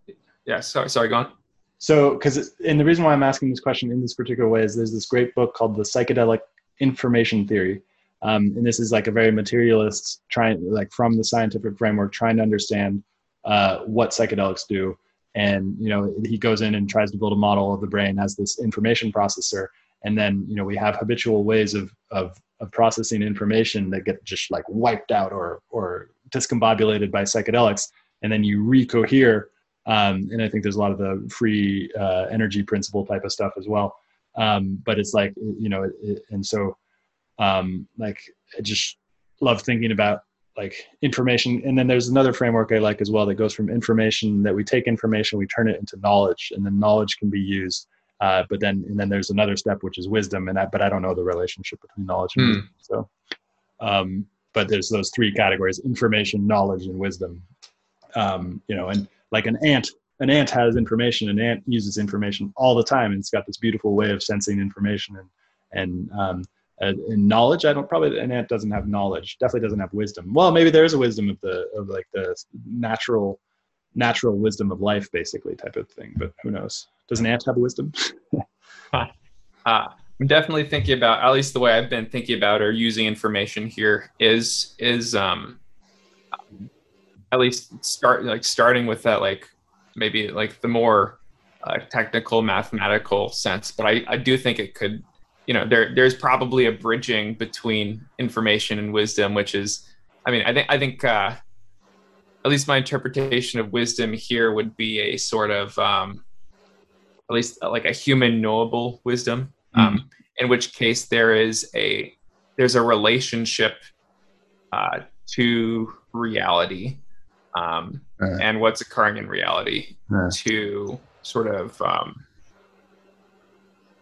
Yeah. Sorry, sorry. Go on. So, because and the reason why I'm asking this question in this particular way is there's this great book called The Psychedelic Information Theory, um, and this is like a very materialist trying like from the scientific framework trying to understand uh, what psychedelics do. And you know, he goes in and tries to build a model of the brain as this information processor, and then you know we have habitual ways of of of processing information that get just like wiped out or or discombobulated by psychedelics, and then you recohere. Um, and I think there's a lot of the free uh, energy principle type of stuff as well. Um, but it's like you know, it, it, and so um, like I just love thinking about like information. And then there's another framework I like as well that goes from information that we take information, we turn it into knowledge, and then knowledge can be used Uh, but then and then there's another step which is wisdom, and that but I don't know the relationship between knowledge and Hmm. wisdom. So, um, but there's those three categories: information, knowledge, and wisdom. Um, you know, and like an ant, an ant has information. An ant uses information all the time, and it's got this beautiful way of sensing information and and um, uh, knowledge. I don't probably an ant doesn't have knowledge. Definitely doesn't have wisdom. Well, maybe there is a wisdom of the of like the natural natural wisdom of life, basically type of thing. But who knows? Does an ant have wisdom? Uh, I'm definitely thinking about, at least the way I've been thinking about or using information here is is um, at least start like starting with that like maybe like the more uh, technical mathematical sense. But I I do think it could, you know, there there's probably a bridging between information and wisdom, which is, I mean, I think I think. Uh, at least my interpretation of wisdom here would be a sort of um, at least like a human knowable wisdom um, in which case there is a there's a relationship uh, to reality um, Uh. and what's occurring in reality Uh. to sort of um,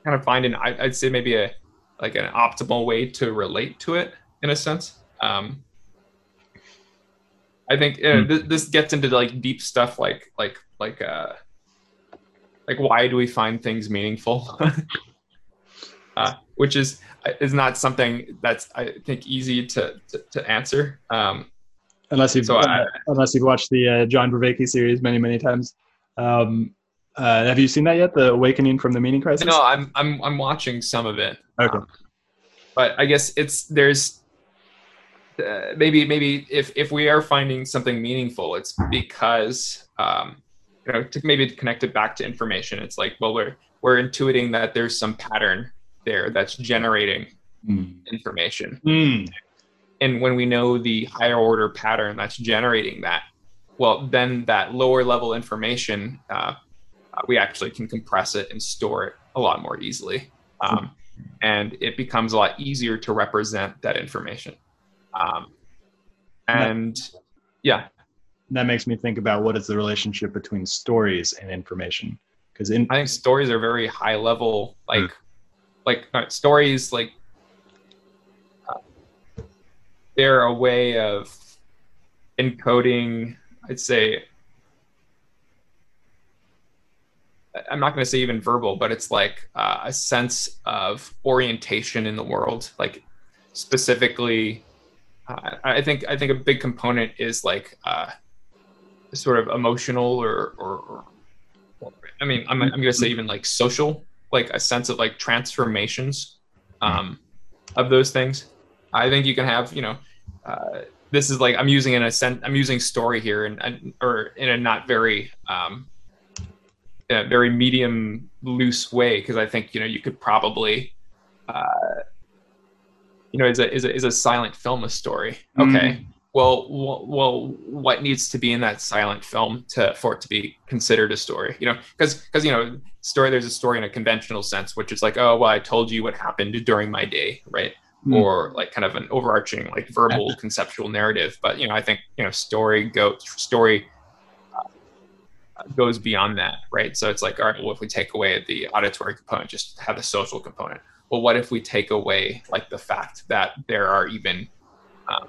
kind of find an i'd say maybe a like an optimal way to relate to it in a sense um, i think Hmm. th- this gets into like deep stuff like like like uh like why do we find things meaningful uh, which is is not something that's i think easy to to, to answer um unless you've So I- unless you've watched the uh, John Vervaeke series many many times. Um, uh, have you seen that yet? The Awakening from the Meaning Crisis. no i'm i'm i'm watching some of it Okay. Um, but i guess it's there's uh, maybe maybe if if we are finding something meaningful it's because um you know to maybe connect it back to information it's like well we're we're intuiting that there's some pattern there that's generating Mm. information Mm. and when we know the higher order pattern that's generating that well then that lower level information uh, uh, we actually can compress it and store it a lot more easily um, and it becomes a lot easier to represent that information um, and yeah That makes me think about what is the relationship between stories and information. Because in i think stories are very high level like like stories like uh, they're a way of encoding i'd say i'm not going to say even verbal but it's like uh, a sense of orientation in the world like specifically uh, i think i think a big component is like uh, sort of emotional or, or, or I mean, I'm, I'm going to say even like social, like a sense of like transformations um, of those things. I think you can have, you know, uh, this is like I'm using in a sense, I'm using story here and, or in a not very, um, a very medium loose way because I think you know you could probably, uh, you know, is a is a is a silent film a story? Okay, well, w- well, what needs to be in that silent film to for it to be considered a story? You know, because because you know, story. There's a story in a conventional sense, which is like, oh, well, I told you what happened during my day, right? Hmm. Or like kind of an overarching, like verbal, conceptual narrative. But you know, I think you know, story go story uh, goes beyond that, right? So it's like, all right, well, if we take away the auditory component, just have the social component. Well, what if we take away like the fact that there are even um,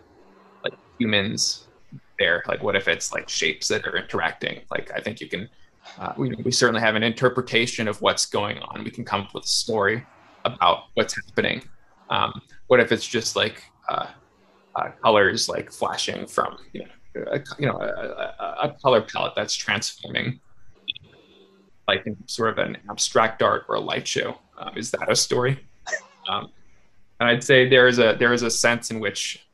like humans there? Like, what if it's like shapes that are interacting? Like, I think you can. Uh, we, we certainly have an interpretation of what's going on. We can come up with a story about what's happening. Um, what if it's just like uh, uh, colors like flashing from you know a, you know a, a, color palette that's transforming like in sort of an abstract art or a light show um, is that a story um, and i'd say there is a there is a sense in which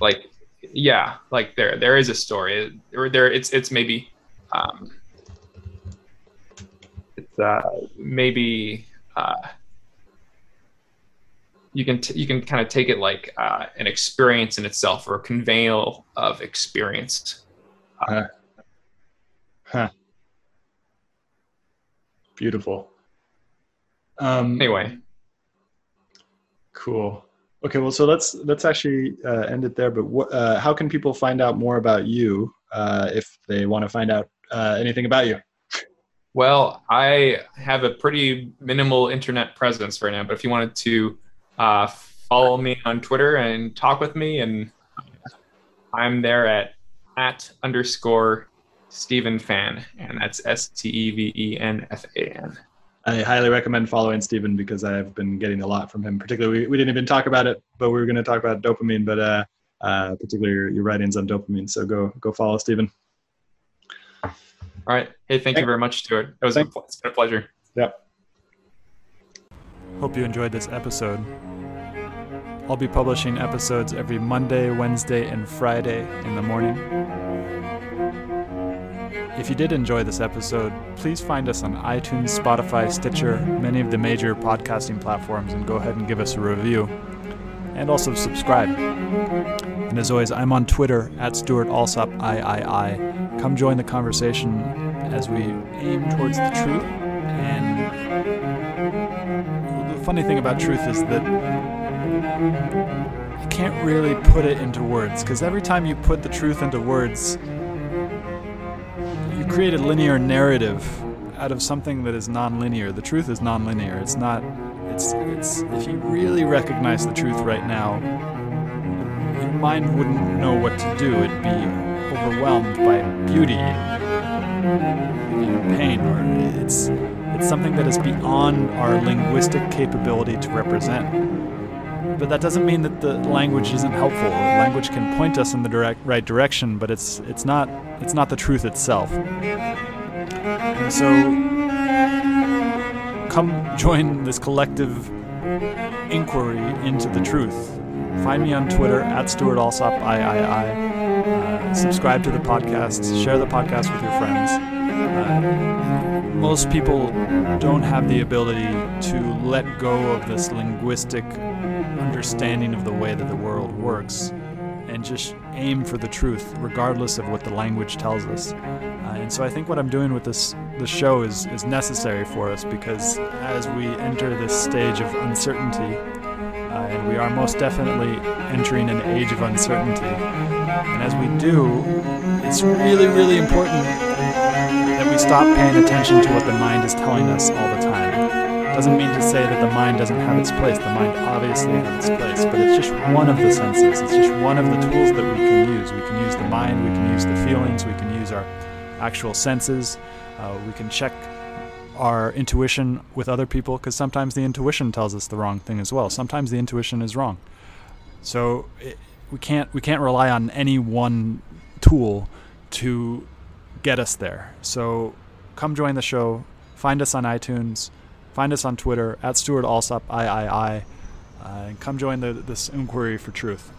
like yeah like there there is a story or there it's it's maybe um, uh, maybe uh, you can t- you can kind of take it like uh, an experience in itself or a conveyal of experience. Beautiful. Um, Anyway, Cool. Okay, well, so let's let's actually uh, end it there. But what, uh, how can people find out more about you uh, if they want to find out uh, anything about you? Well, I have a pretty minimal internet presence right now, but if you wanted to uh, follow me on Twitter and talk with me, and I'm there at at underscore Steven Fan, and that's S T E V E N F A N. I highly recommend following Steven because I've been getting a lot from him. Particularly, we, we didn't even talk about it, but we were going to talk about dopamine. But uh, uh, particularly your, your writings on dopamine. So go go follow Steven. All right. Hey, thank you very much, Stewart. It was a, it's been a pleasure. Yep. Hope you enjoyed this episode. I'll be publishing episodes every Monday, Wednesday, and Friday in the morning. If you did enjoy this episode, please find us on iTunes, Spotify, Stitcher, many of the major podcasting platforms, and go ahead and give us a review. And also subscribe. And as always, I'm on Twitter at Stewart Alsop III. Come join the conversation as we aim towards the truth. And the funny thing about truth is that you can't really put it into words because every time you put the truth into words, you create a linear narrative out of something that is non-linear. The truth is non-linear. It's not. It's. It's. If you really recognize the truth right now, your mind wouldn't know what to do. It'd be overwhelmed by beauty and pain, or it's it's something that is beyond our linguistic capability to represent. But that doesn't mean that the language isn't helpful. Language can point us in the direct right direction, but it's it's not it's not the truth itself. And so come join this collective inquiry into the truth. Find me on Twitter at Stewart Alsop III subscribe to the podcast, share the podcast with your friends. Uh, most people don't have the ability to let go of this linguistic understanding of the way that the world works and just aim for the truth, regardless of what the language tells us. Uh, and so I think what I'm doing with this this show is is necessary for us because as we enter this stage of uncertainty, we are most definitely entering an age of uncertainty. And as we do, it's really, really important that we stop paying attention to what the mind is telling us all the time. Doesn't mean to say that the mind doesn't have its place. The mind obviously has its place, but it's just one of the senses. It's just one of the tools that we can use. We can use the mind, we can use the feelings, we can use our actual senses. Uh, we can check our intuition with other people because sometimes the intuition tells us the wrong thing as well. Sometimes the intuition is wrong. So it, we can't we can't rely on any one tool to get us there. So come join the show. Find us on iTunes. Find us on Twitter at Stewart Alsop III. Uh, and come join the, this inquiry for truth.